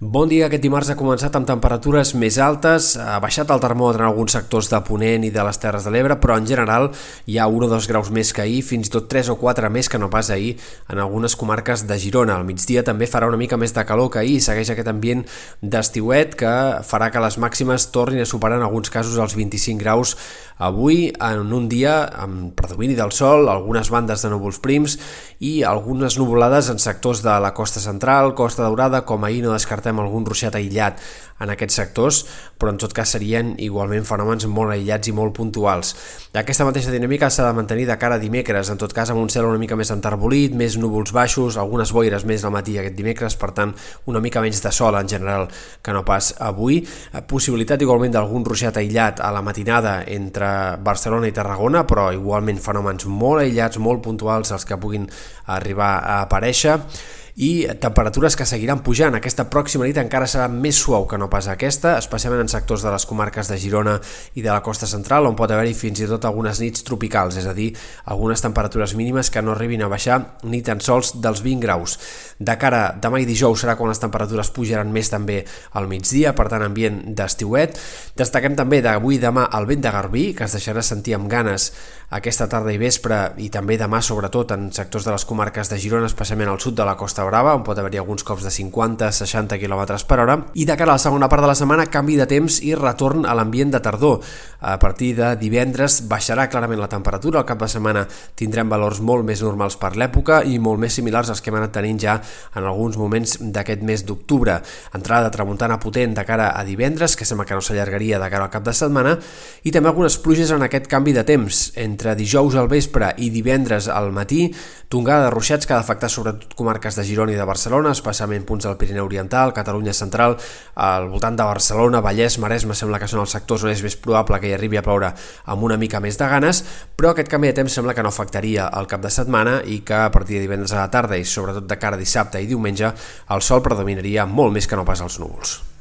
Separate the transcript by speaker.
Speaker 1: Bon dia, aquest dimarts ha començat amb temperatures més altes, ha baixat el termòmetre en alguns sectors de Ponent i de les Terres de l'Ebre, però en general hi ha 1 o 2 graus més que ahir, fins i tot 3 o 4 més que no pas ahir en algunes comarques de Girona. Al migdia també farà una mica més de calor que ahir, segueix aquest ambient d'estiuet que farà que les màximes tornin a superar en alguns casos els 25 graus avui, en un dia amb predomini del sol, algunes bandes de núvols prims i algunes nuvolades en sectors de la costa central, costa daurada, com ahir no descartem descartem algun ruixat aïllat en aquests sectors, però en tot cas serien igualment fenòmens molt aïllats i molt puntuals. Aquesta mateixa dinàmica s'ha de mantenir de cara a dimecres, en tot cas amb un cel una mica més enterbolit, més núvols baixos, algunes boires més al matí aquest dimecres, per tant una mica menys de sol en general que no pas avui. Possibilitat igualment d'algun ruixat aïllat a la matinada entre Barcelona i Tarragona, però igualment fenòmens molt aïllats, molt puntuals els que puguin arribar a aparèixer i temperatures que seguiran pujant. Aquesta pròxima nit encara serà més suau que no pas aquesta, especialment en sectors de les comarques de Girona i de la costa central, on pot haver-hi fins i tot algunes nits tropicals, és a dir, algunes temperatures mínimes que no arribin a baixar ni tan sols dels 20 graus. De cara demà i dijous serà quan les temperatures pujaran més també al migdia, per tant ambient d'estiuet. Destaquem també d'avui demà el vent de Garbí, que es deixarà sentir amb ganes aquesta tarda i vespre i també demà sobretot en sectors de les comarques de Girona, especialment al sud de la Costa Brava, on pot haver-hi alguns cops de 50-60 km per hora. I de cara a la segona part de la setmana, canvi de temps i retorn a l'ambient de tardor. A partir de divendres baixarà clarament la temperatura, al cap de setmana tindrem valors molt més normals per l'època i molt més similars als que hem anat tenint ja en alguns moments d'aquest mes d'octubre. Entrada de tramuntana potent de cara a divendres, que sembla que no s'allargaria de cara al cap de setmana, i també algunes pluges en aquest canvi de temps, entre dijous al vespre i divendres al matí, tongada de ruixats que ha d'afectar sobretot comarques de Girona i de Barcelona, especialment punts del Pirineu Oriental, Catalunya Central, al voltant de Barcelona, Vallès, Maresme, sembla que són els sectors on és més probable que hi arribi a ploure amb una mica més de ganes, però aquest canvi de temps sembla que no afectaria el cap de setmana i que a partir de divendres a la tarda i sobretot de cara a dissabte i diumenge el sol predominaria molt més que no pas els núvols.